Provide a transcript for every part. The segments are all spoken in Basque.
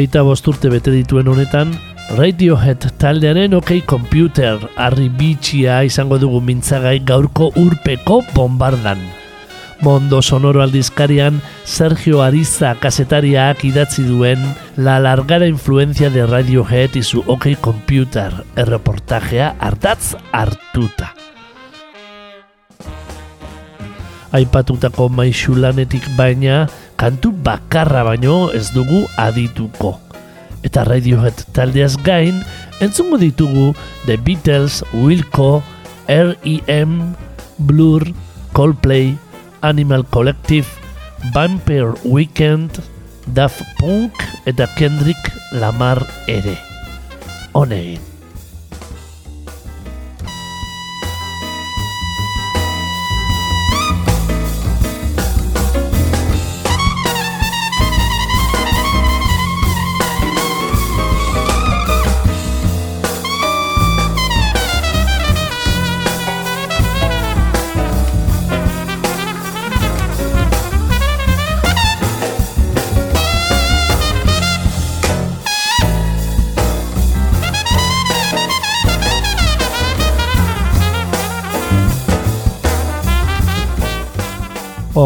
Hogeita bosturte bete dituen honetan, Radiohead taldearen OK Computer harri bitxia izango dugu mintzagai gaurko urpeko bombardan. Mondo sonoro aldizkarian Sergio Ariza kasetariak idatzi duen La largara influencia de Radiohead y su OK Computer erreportajea hartatz hartuta. Aipatutako maixulanetik baina, kantu bakarra baino ez dugu adituko. Eta Radiohead taldeaz gain, entzungo ditugu The Beatles, Wilco, R.E.M., Blur, Coldplay, Animal Collective, Vampire Weekend, Daft Punk eta Kendrick Lamar ere. Honegin.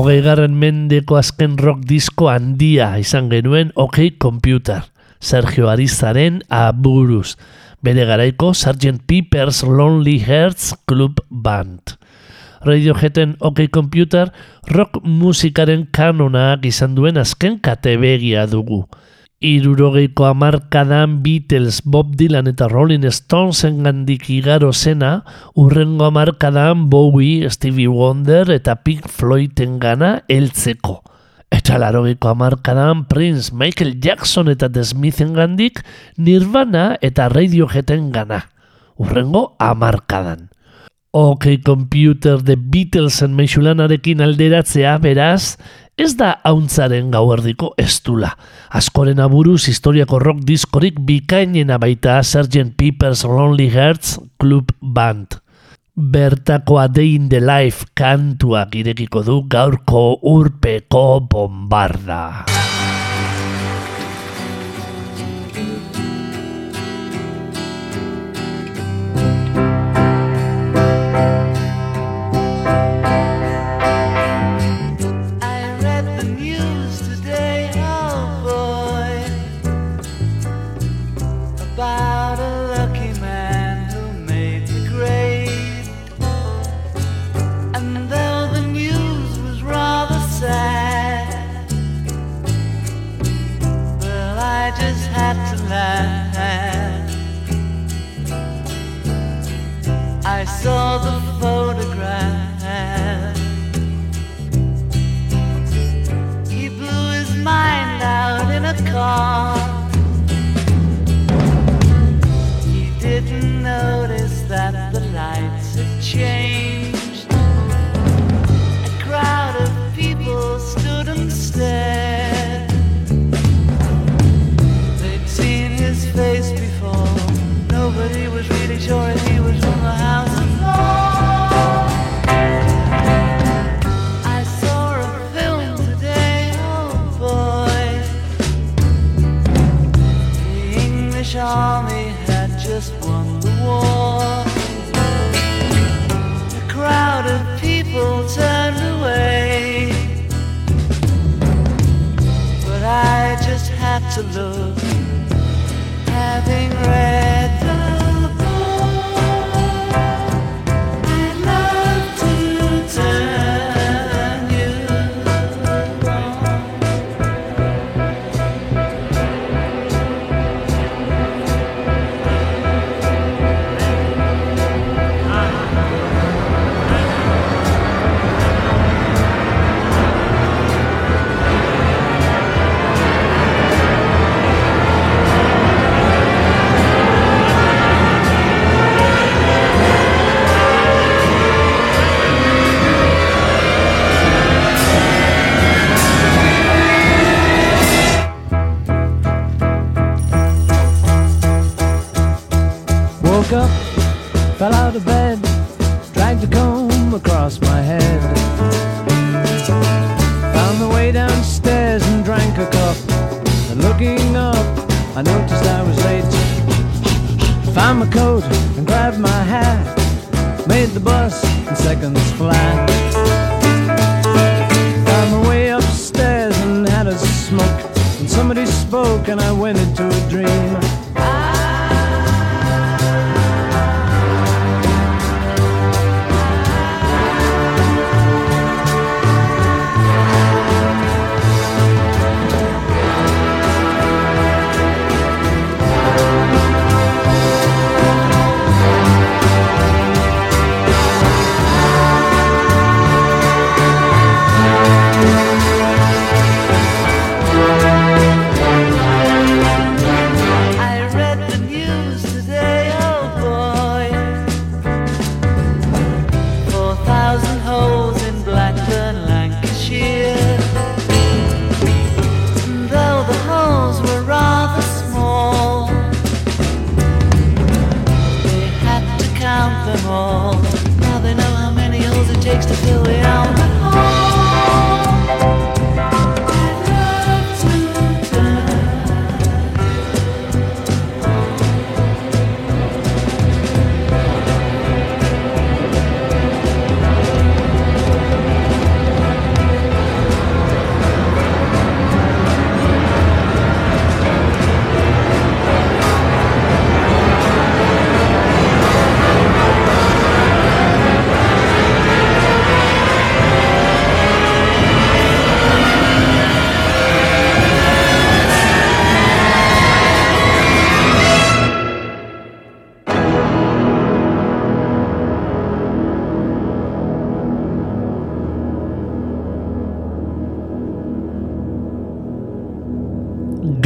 Hogei garren mendeko azken rock disko handia izan genuen OK Computer, Sergio Arizaren aburuz, bere garaiko Sgt. Pepper's Lonely Hearts Club Band. Radioheaden OK Computer rock musikaren kanonak izan duen azken katebegia dugu. Irurogeiko amarkadan Beatles, Bob Dylan eta Rolling Stonesen gandik igaro zena, urrengo amarkadan Bowie, Stevie Wonder eta Pink Floyden gana heltzeko. Eta larogeiko amarkadan Prince, Michael Jackson eta The Smithen gandik Nirvana eta Radioheaden gana. Urrengo amarkadan. OK Computer The Beatlesen meixulanarekin alderatzea, beraz, ez da hauntzaren gauerdiko estula. Askoren aburuz historiako rock diskorik bikainena baita Sgt. Pepper's Lonely Hearts Club Band. Bertako Day in the Life kantuak irekiko du gaurko urpeko bombarda.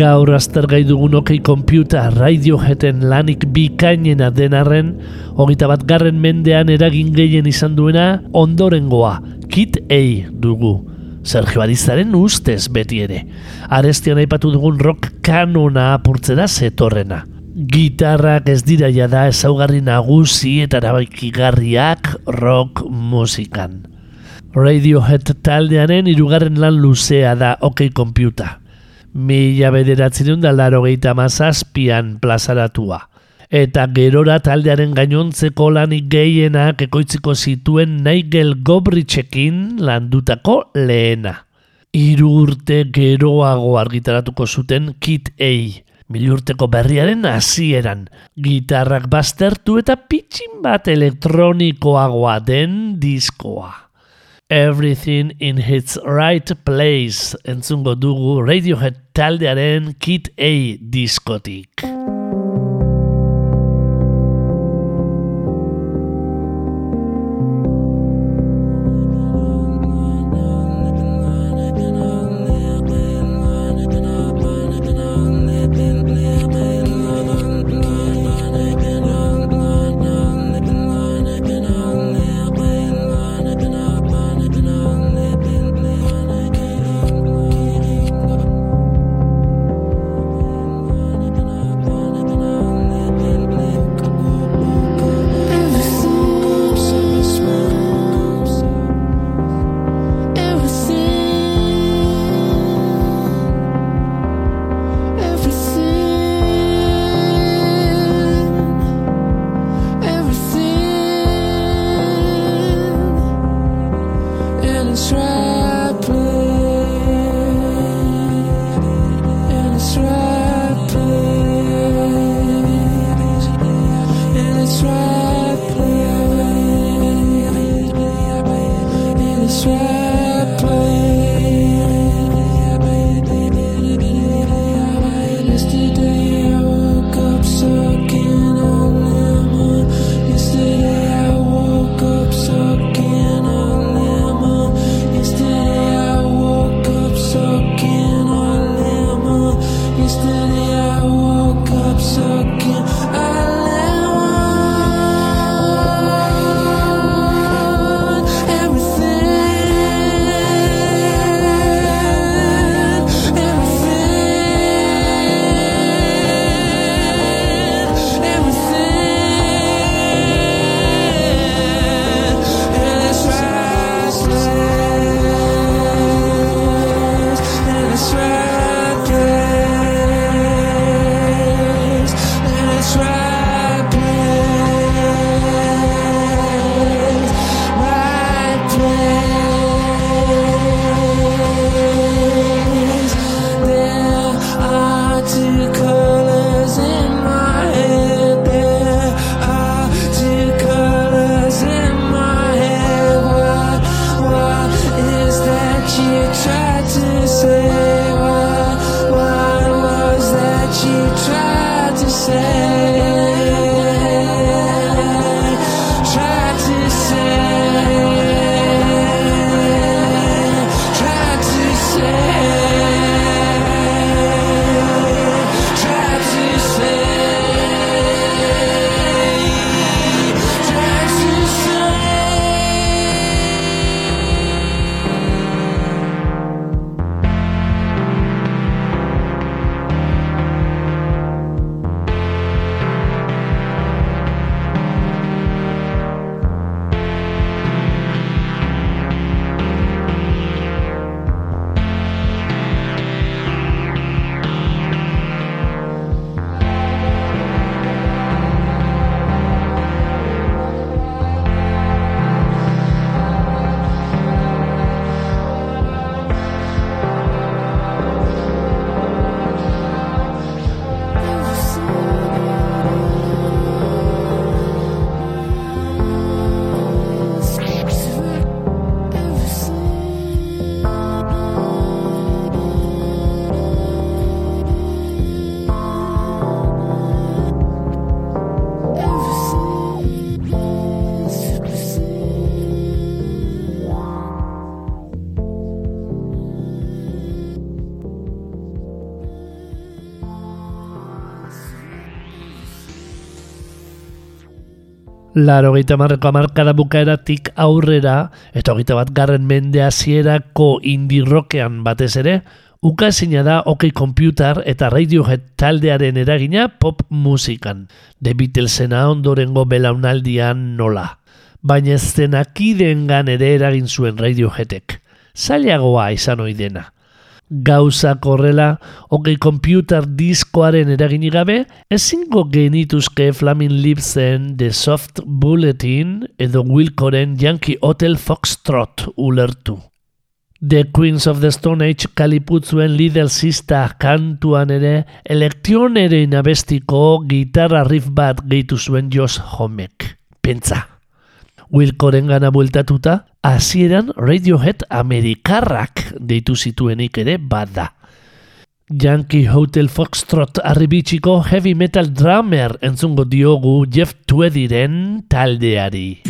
Gaur aztergai dugun okei computer Radioheaden lanik bikainena denarren, hogeita bat garren mendean eragin gehien izan duena ondorengoa, Kit A dugu. Sergio Arizaren ustez beti ere. Arestian aipatu dugun rock kanona apurtzera zetorrena. Gitarrak ez dira jada ezaugarri nagusi eta erabaikigarriak rock musikan. Radiohead taldearen hirugarren lan luzea da OK Computer. Mila bederatzen da laro gehieta mazazpian plazaratua. Eta gerora taldearen gainontzeko lanik gehienak ekoitziko zituen Nigel Gobritzekin landutako lehena. Hiru urte geroago argitaratuko zuten Kit A. Milurteko berriaren hasieran, gitarrak baztertu eta pitxin bat elektronikoagoa den diskoa. Everything in its right place entzungo dugu Radiohead taldearen Kit A diskotik. Laro gehieta marreko amarkada bukaeratik aurrera, eta hogeita bat garren mende hasierako indie rockean batez ere, ukazina da OK Computer eta Radiohead taldearen eragina pop musikan. The Beatlesena ondorengo belaunaldian nola. Baina ez denakideengan ere eragin zuen Radioheadek. Zailagoa izan ohi dena. Gauzak horrela, OK Computer diskoaren eraginik gabe, ezingo genituzke Flaming Lipsen The Soft Bulletin edo Wilcoren Yankee Hotel Foxtrot ulertu. The Queens of the Stone Age kaliputzuen Little Sister kantuan ere elektronerein abestiko gitarra riff bat gehitu zuen Josh Homek. Pentsa. Wilcoren gana bueltatuta, hasieran Radiohead Amerikarrak deitu zituenik ere bada. Yankee Hotel Foxtrot arribitsiko heavy metal drummer entzungo diogu Jeff Tweediren taldeari.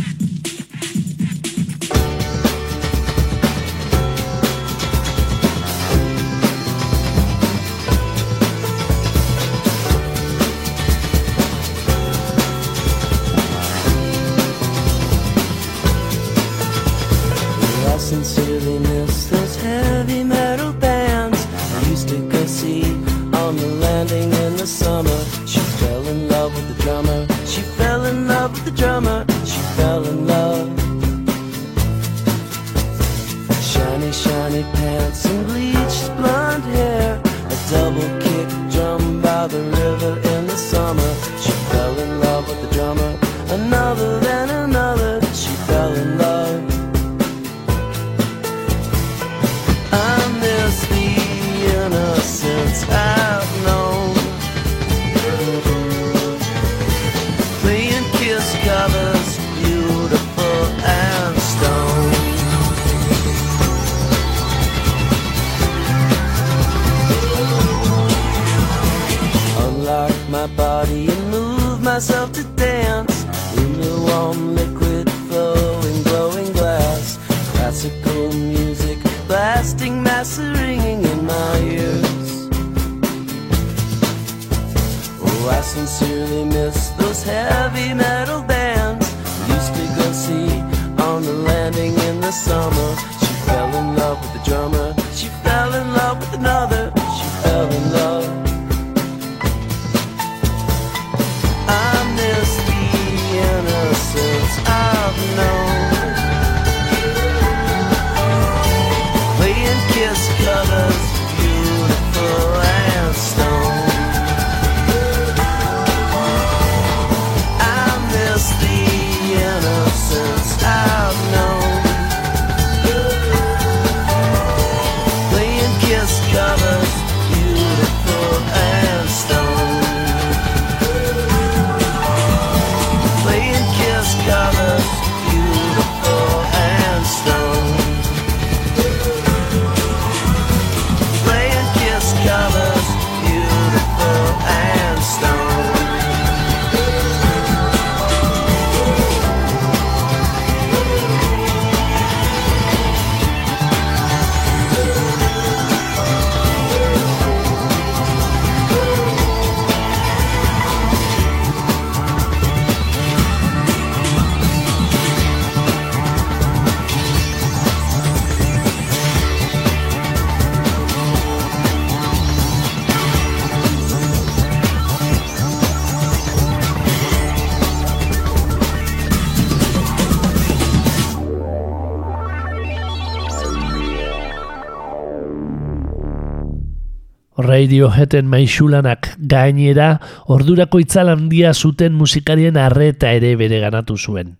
Radioheaden maixulanak gainera ordurako itzal handia zuten musikarien arreta ere bere ganatu zuen.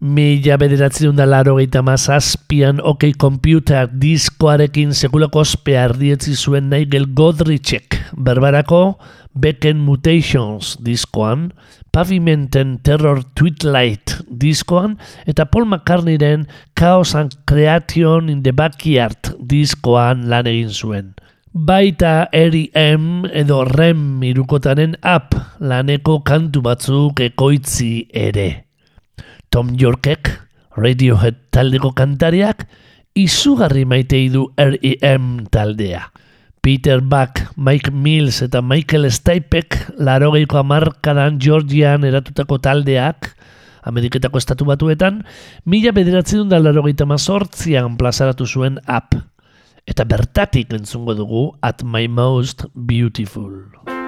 Mila bederatzen da laro gehieta mazazpian OK Computer diskoarekin sekulako ospea ardietzi zuen Nigel Godrichek berbarako Becken Mutations diskoan, Pavimenten Terror Twilight diskoan eta Paul McCartneyren Chaos and Creation in the Backyard diskoan lan egin zuen. Baita R.E.M. edo REM irukotaren app laneko kantu batzuk ekoitzi ere. Tom Yorkek, Radiohead taldeko kantariak, izugarri maitei du R.E.M. taldea. Peter Buck, Mike Mills eta Michael Stipek larogeiko amarkadan Georgian eratutako taldeak, Ameriketako estatu batuetan, mila bederatzen da larogeita mazortzian plazaratu zuen app. Eta bertatik entzungo dugu At My Most Beautiful.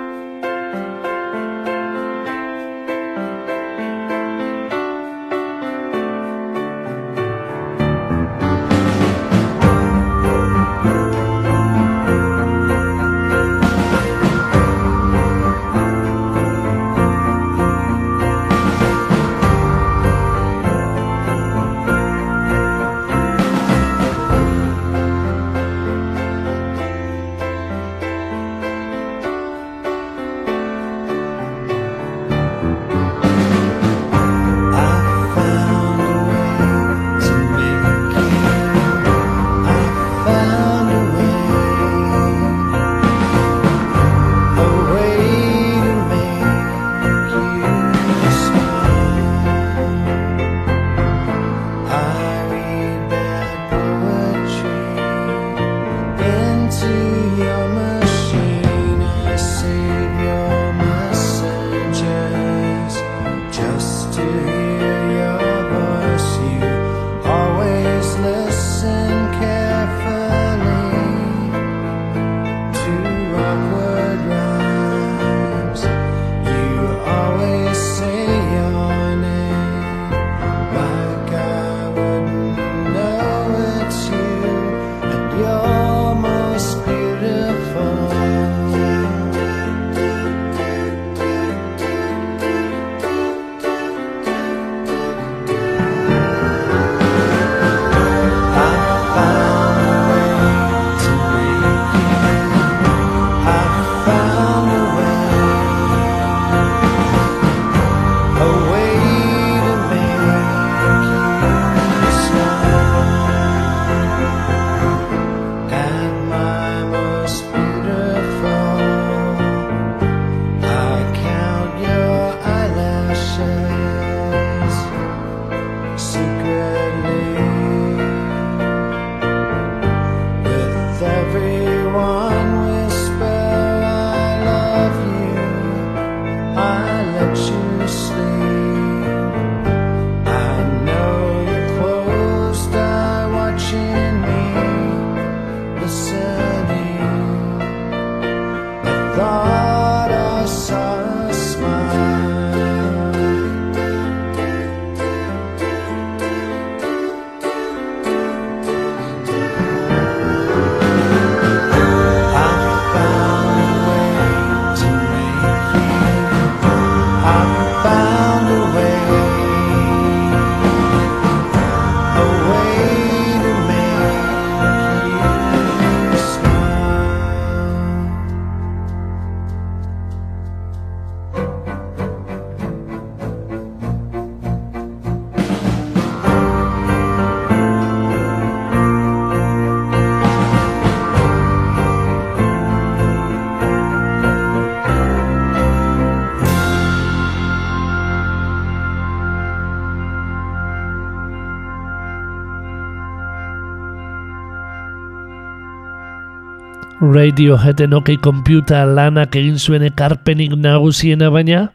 Radioheaden OK Computer lanak egin zuen ekarpenik nagusiena baina,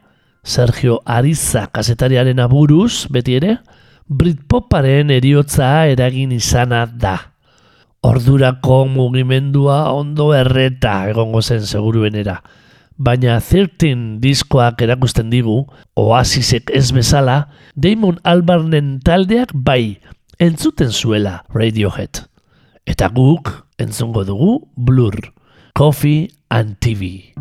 Sergio Ariza kasetariaren aburuz, beti ere, Britpoparen eriotza eragin izana da. Ordurako mugimendua ondo erreta egongo zen seguruenera. Baina 13 diskoak erakusten digu, oasisek ez bezala, Damon Albarnen taldeak bai, entzuten zuela Radiohead. Eta guk entzungo dugu Blur. Coffee and TV.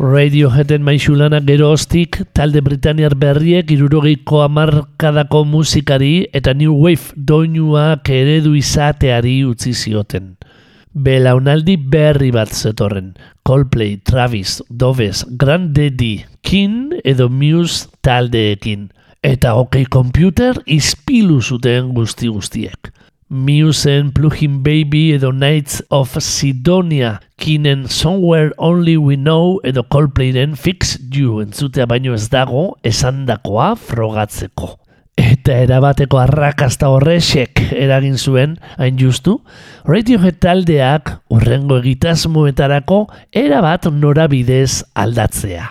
Radioheaden maixulana geroztik talde Britaniar berriek irurogeiko amarkadako musikari eta New Wave doinuak eredu izateari utzi zioten. Belaunaldi berri bat zetorren. Coldplay, Travis, Doves, Grand Daddy, Kin edo Muse taldeekin. Eta OK Computer izpilu zuten guzti guztiek. Museen Plugin Baby edo Nights of Sidonia kinen Somewhere Only We Know edo Coldplayren Fix You entzutea baino ez dago esandakoa frogatzeko. Eta erabateko arrakasta horrexek eragin zuen, hain justu, Radiohead taldeak urrengo egitasmoetarako erabat norabidez aldatzea.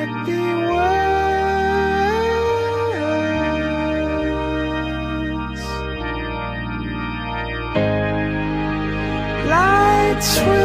true.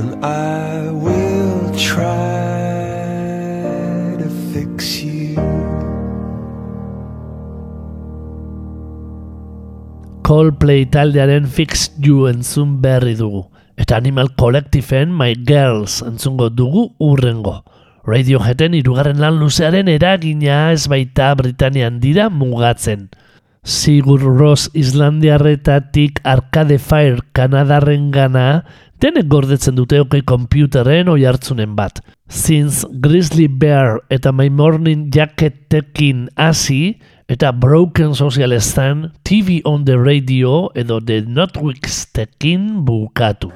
And I will try to fix you. Coldplay taldearen Fix You entzun berri dugu. Eta Animal Collectiveen My Girls entzungo dugu urrengo. Radioheaden irugarren lan luzearen eragina ez baita Britanian dira mugatzen. Sigur Ross Islandiarretatik Arcade Fire Kanadarren gana, denek gordetzen dute okei komputeren oi hartzunen bat. Since Grizzly Bear eta My Morning Jacketekin hasi, eta Broken Socialistan TV on the Radio edo The Notwix tekin bukatu.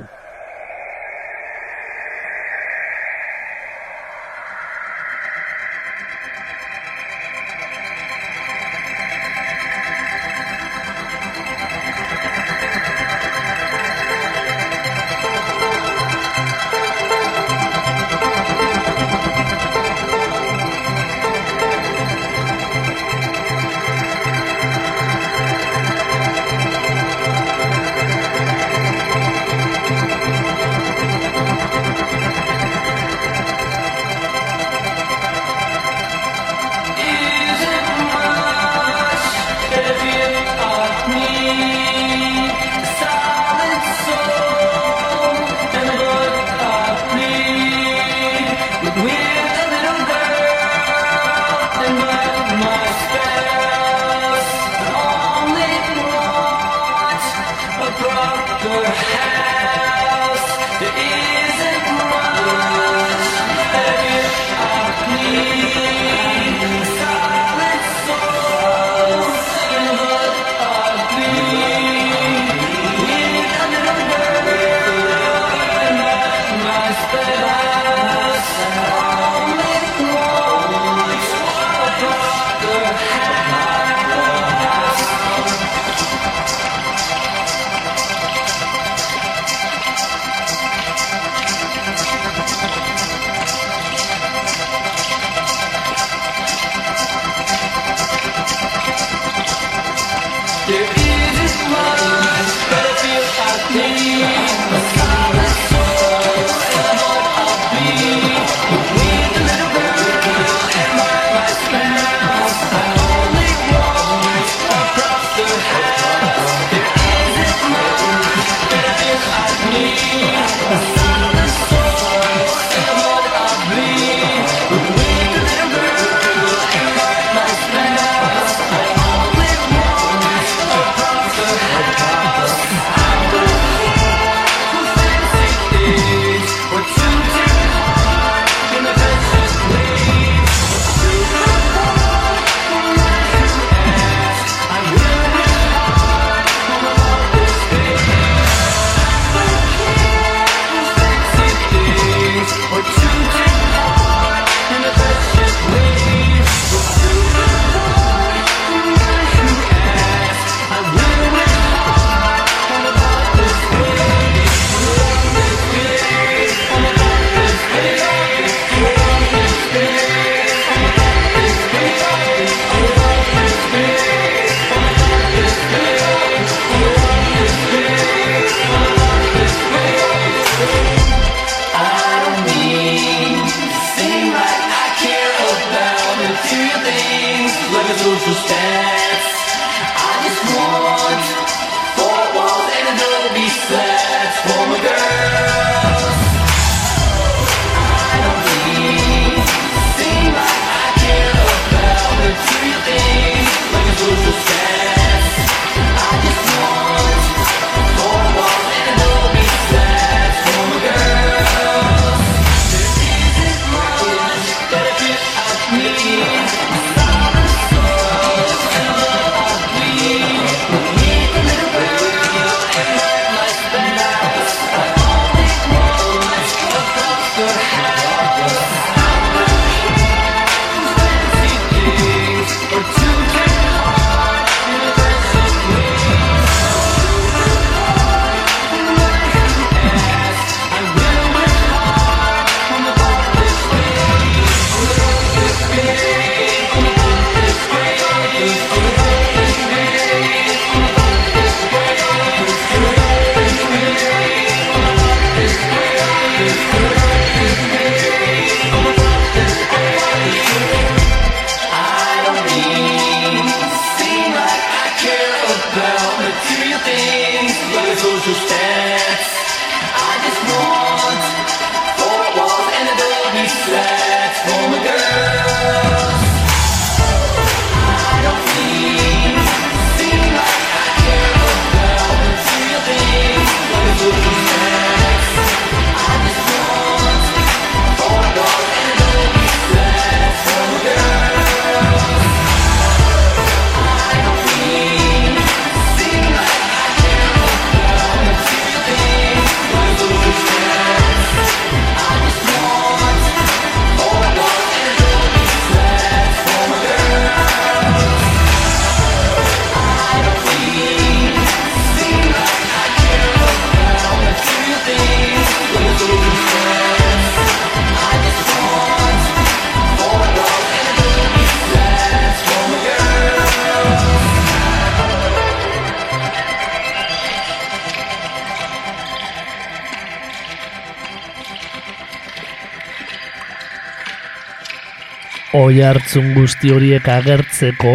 oi hartzun guzti horiek agertzeko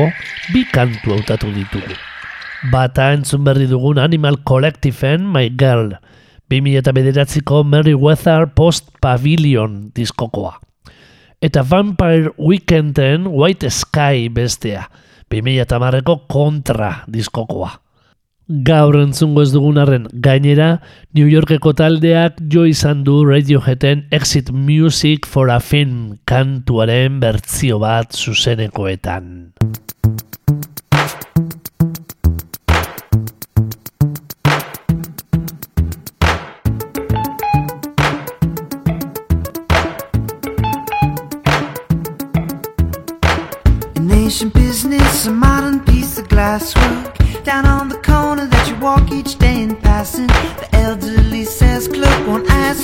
bi kantu hautatu ditugu. Bata entzun berri dugun Animal Collectiveen My Girl, 2008ko Mary Weather Post Pavilion diskokoa. Eta Vampire Weekenden White Sky bestea, 2008ko Kontra diskokoa. Gaur entzungo ez dugun gainera, New Yorkeko taldeak jo izan du Radioheaden Exit Music for a Film kantuaren bertzio bat zuzenekoetan.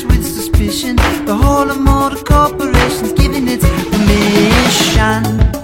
with suspicion. The whole of motor corporation's giving its permission.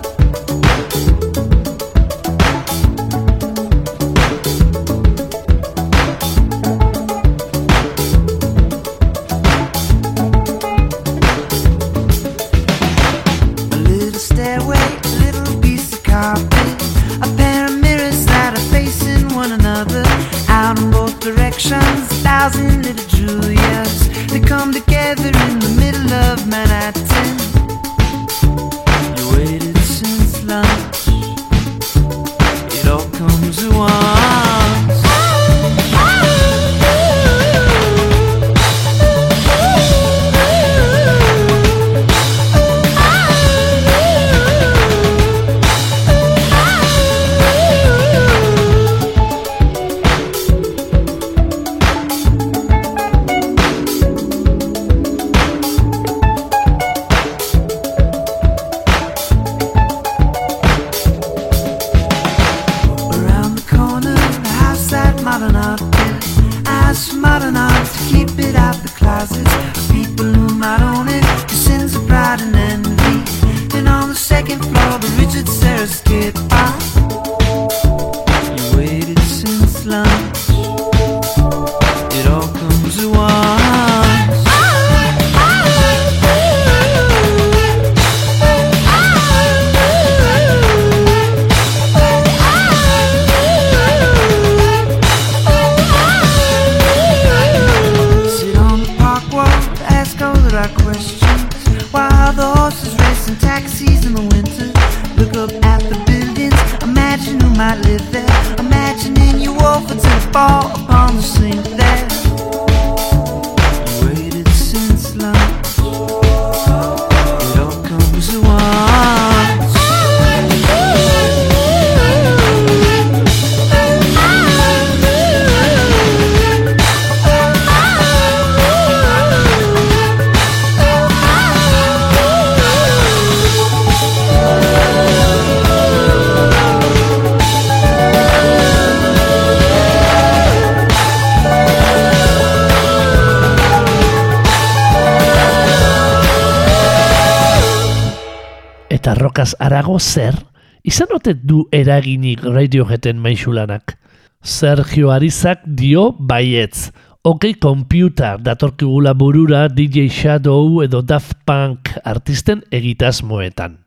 horretaz arago zer, izan otet du eraginik radiojeten maixulanak. Sergio Arizak dio baietz. Oke okay, Computer datorkigula burura DJ Shadow edo Daft Punk artisten egitasmoetan.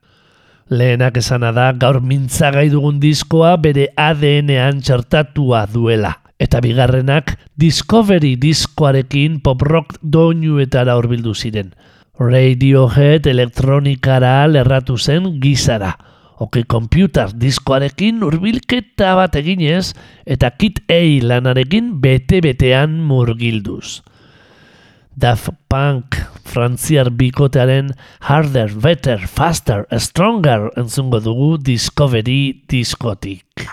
Lehenak esana da gaur mintzagai dugun diskoa bere ADN-ean txertatua duela. Eta bigarrenak Discovery diskoarekin pop rock doinuetara horbildu ziren. Radiohead elektronikara lerratu zen gizara. Oke Computer diskoarekin urbilketa bat eginez eta Kit A lanarekin bete-betean murgilduz. Daft Punk frantziar bikotearen Harder, Better, Faster, Stronger entzungo dugu Discovery diskotik.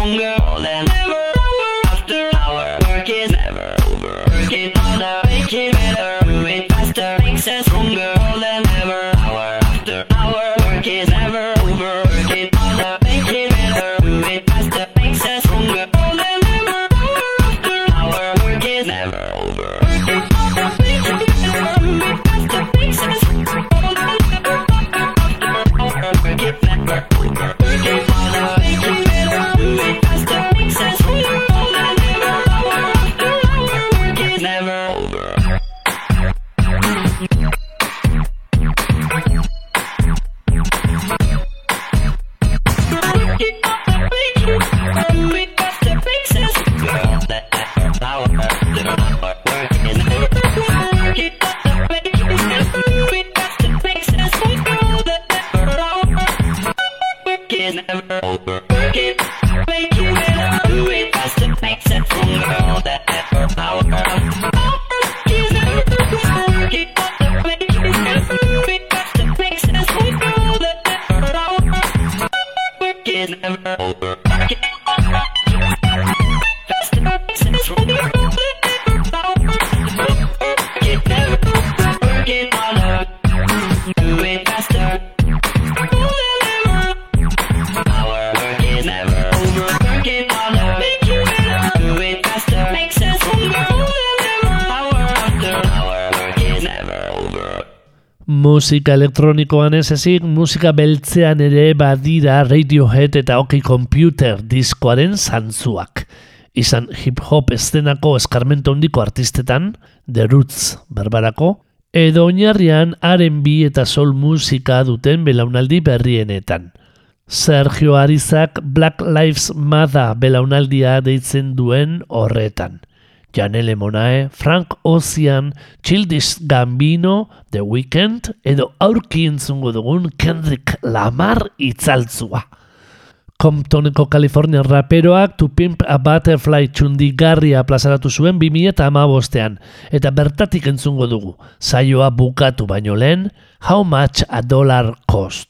stronger than ever musika elektronikoan ez ezik, musika beltzean ere badira Radiohead eta Oki Computer diskoaren zantzuak. Izan hip-hop estenako eskarmento handiko artistetan, The Roots berbarako, edo oinarrian R&B eta sol musika duten belaunaldi berrienetan. Sergio Arizak Black Lives Matter belaunaldia deitzen duen horretan. Janelle Monae, Frank Ocean, Childish Gambino, The Weeknd, edo aurki entzungo dugun Kendrick Lamar itzaltzua. Comptoneko Kalifornian raperoak To Pimp a Butterfly txundigarria plazaratu zuen 2008an, eta bertatik entzungo dugu, saioa bukatu baino lehen, How Much a Dollar Cost.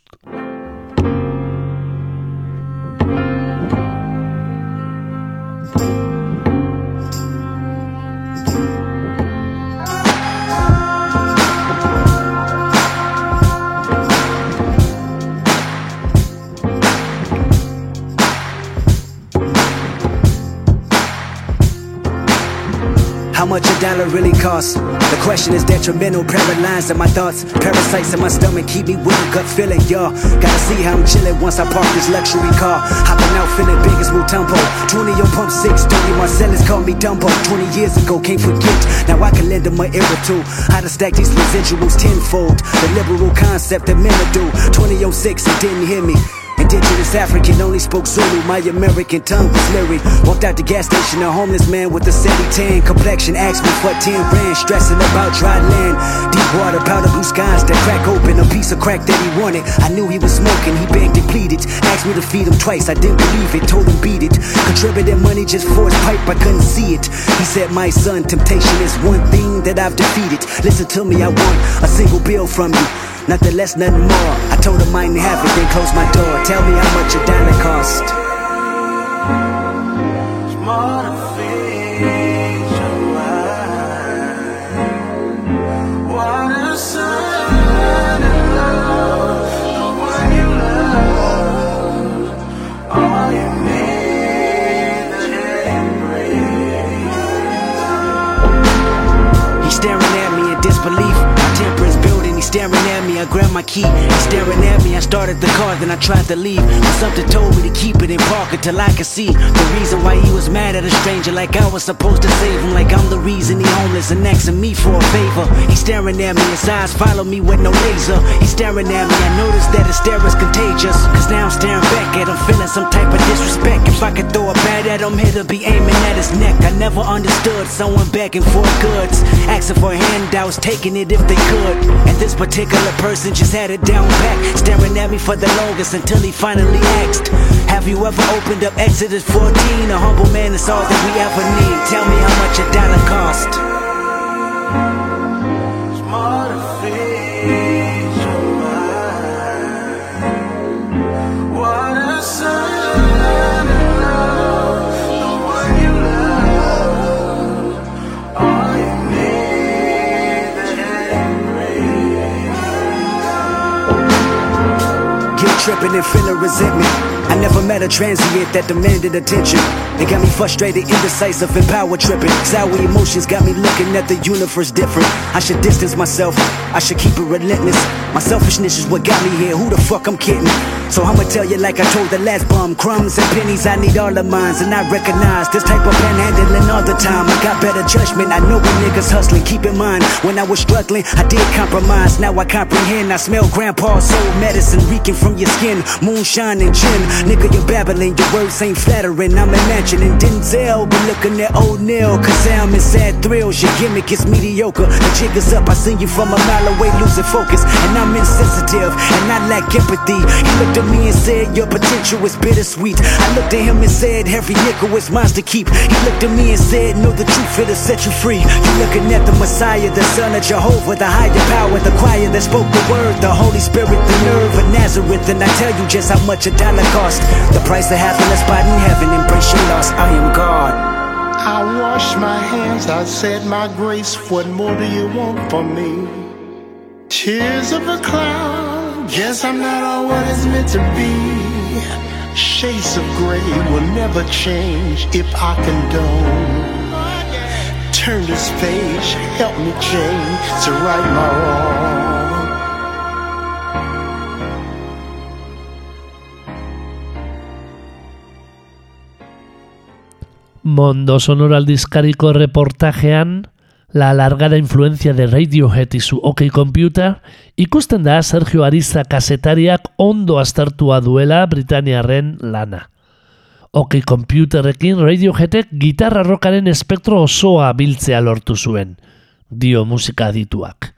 Much a dollar really costs. The question is detrimental, paralyzed in my thoughts. Parasites in my stomach keep me with a gut feeling, y'all. Gotta see how I'm chilling once I park this luxury car. Hopping out feeling big as Mutombo. 20 on pump 6, Tony Marcellus called me Dumbo. 20 years ago, can't forget. Now I can lend him an ear or two. How to stack these residuals tenfold. The liberal concept that men do. 20 on 6, he didn't hear me. Indigenous African only spoke Zulu. My American tongue was lyric. Walked out the gas station, a homeless man with a sandy tan complexion. Asked me for 10 rand, stressing about dry land. Deep water, powder blue skies that crack open. A piece of crack that he wanted. I knew he was smoking, he begged and pleaded. Asked me to feed him twice, I didn't believe it. Told him beat it. Contributed money just for his pipe, I couldn't see it. He said, My son, temptation is one thing that I've defeated. Listen to me, I want a single bill from you. Nothing less, nothing more. I told him I didn't have it, then closed my door. Tell me how much a dollar cost. more to feed your mind. Water, sun, and love. The one you love. All you need that ain't breathe. He's staring at me in disbelief. My temper is building. He's staring at me. I grab my key. Staring at me. I started the car, then I tried to leave. But something told me to keep it in park until I could see the reason why he was mad at a stranger. Like I was supposed to save him. Like I'm the reason he homeless and asking me for a favor. He's staring at me. His eyes follow me with no laser. He's staring at me. I noticed that his stare is contagious. Cause now I'm staring back at him, feeling some type of disrespect. If I could throw a bat at him, he'd be aiming at his neck. I never understood someone begging for goods, asking for handouts, taking it if they could. And this particular person just had it down back, staring at me for the longest until he finally asked, Have you ever opened up Exodus 14? A humble man is all that we ever need. Tell me how much a dollar cost. Tripping and feeling resentment. I never met a transient that demanded attention. They got me frustrated, indecisive, and power tripping. Sour emotions got me looking at the universe different. I should distance myself, I should keep it relentless. My selfishness is what got me here. Who the fuck I'm kidding? So I'ma tell you like I told the last bum. Crumbs and pennies, I need all of mine. And I recognize this type of panhandling all the time. I got better judgment. I know when niggas hustling. Keep in mind, when I was struggling, I did compromise. Now I comprehend. I smell grandpa's soul medicine reeking from your skin. Moonshine and gin. Nigga, you're babbling. Your words ain't flattering. I'm imagining Denzel. Be looking at old Neil. Cause I'm in sad thrills. Your gimmick is mediocre. The jig is up. I seen you from a mile away, losing focus. And I'm insensitive. And I lack empathy. He looked at me and said, Your potential is bittersweet. I looked at him and said, Every nickel is mine to keep. He looked at me and said, Know the truth, it'll set you free. You're looking at the Messiah, the Son of Jehovah, the higher power, the choir that spoke the word, the Holy Spirit, the nerve of Nazareth. And I tell you just how much a dollar cost. The price of a spot in heaven. Embrace your loss. I am God. I wash my hands, I said my grace. What more do you want from me? Tears of a cloud, guess I'm not all what it's meant to be. Shades of gray will never change if I condone. Turn this page, help me change to right my wrong. Mondo Sonoro aldizkariko reportajean, la alargada influencia de Radiohead y su OK Computer, ikusten da Sergio Ariza kasetariak ondo aztertua duela Britaniarren lana. OK Computerrekin Radioheadek gitarra rokaren espektro osoa biltzea lortu zuen, dio musika adituak.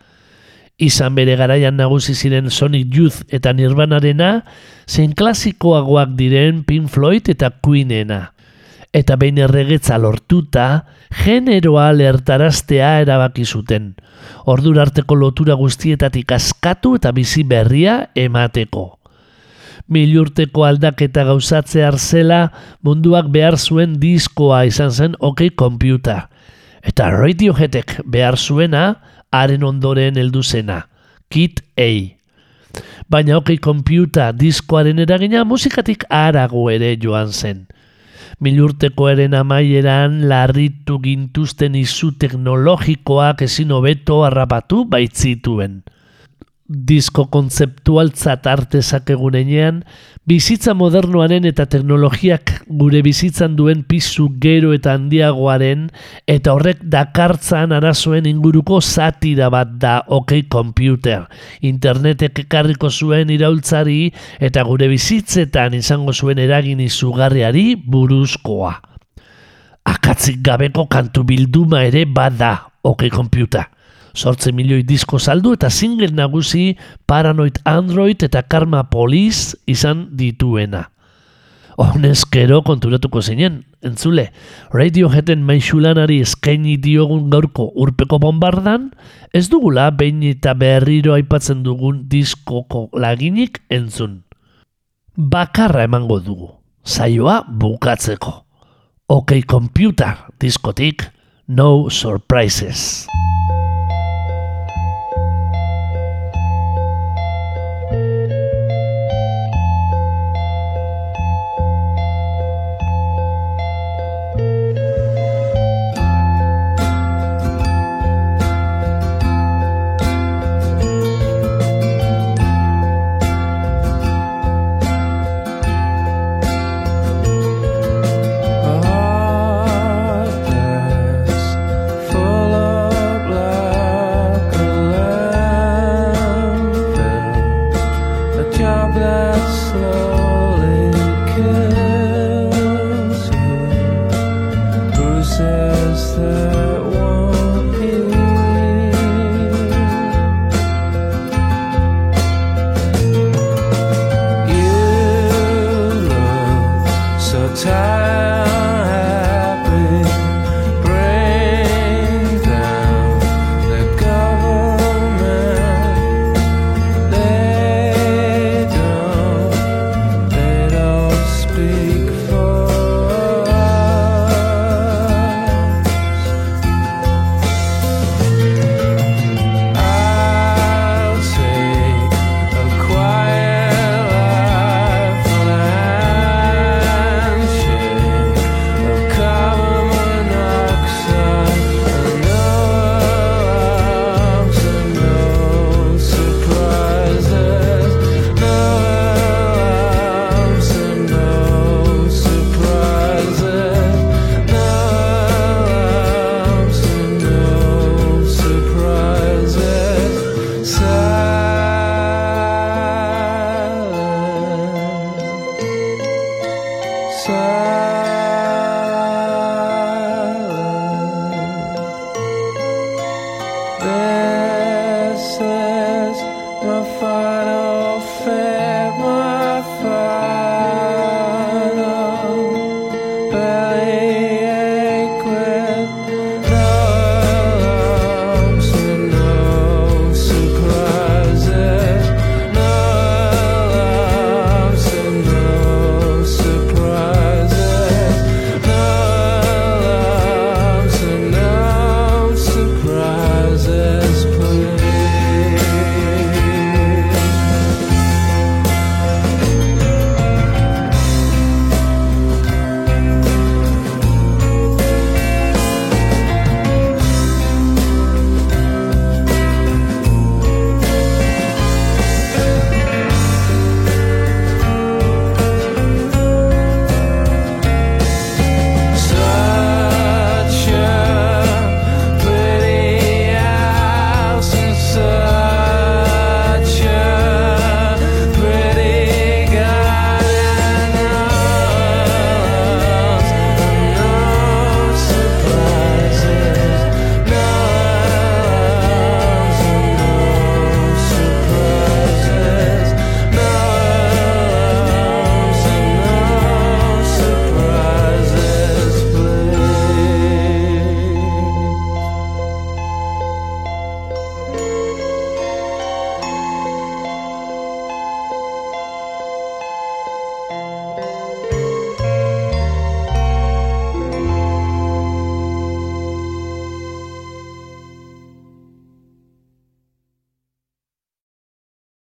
Izan bere garaian nagusi ziren Sonic Youth eta Nirvanarena, zein klasikoagoak diren Pink Floyd eta Queenena. Eta behin erregetza lortuta, generoa lertaraztea erabaki zuten. Ordura arteko lotura guztietatik askatu eta bizi berria emateko. Milurteko aldaketa gauzatzear zela munduak behar zuen diskoa izan zen OK Computer. Eta Radioheadek behar zuena, haren ondoren heldu zena, Kit A. Baina OK Computer diskoaren eragina musikatik harago ere joan zen. Milurtekoaren amaieran larritu gintuzten izu teknologikoak ezin hobeto harrapatu baitzituen disko kontzeptualtzat artezak egunenean, bizitza modernoaren eta teknologiak gure bizitzan duen pizu gero eta handiagoaren eta horrek dakartzan arazoen inguruko zatira bat da OK Computer. Internetek ekarriko zuen iraultzari eta gure bizitzetan izango zuen eragin izugarriari buruzkoa. Akatzik gabeko kantu bilduma ere bada OK Computer. Sortze milioi disko saldu eta single nagusi Paranoid Android eta Karma Police izan dituena. Honezkero konturatuko zinen, entzule, Radioheaden maixulanari eskaini diogun gaurko urpeko bombardan, ez dugula behin eta berriro aipatzen dugun diskoko laginik entzun. Bakarra emango dugu, saioa bukatzeko. OK Computer diskotik, no surprises. This is my final.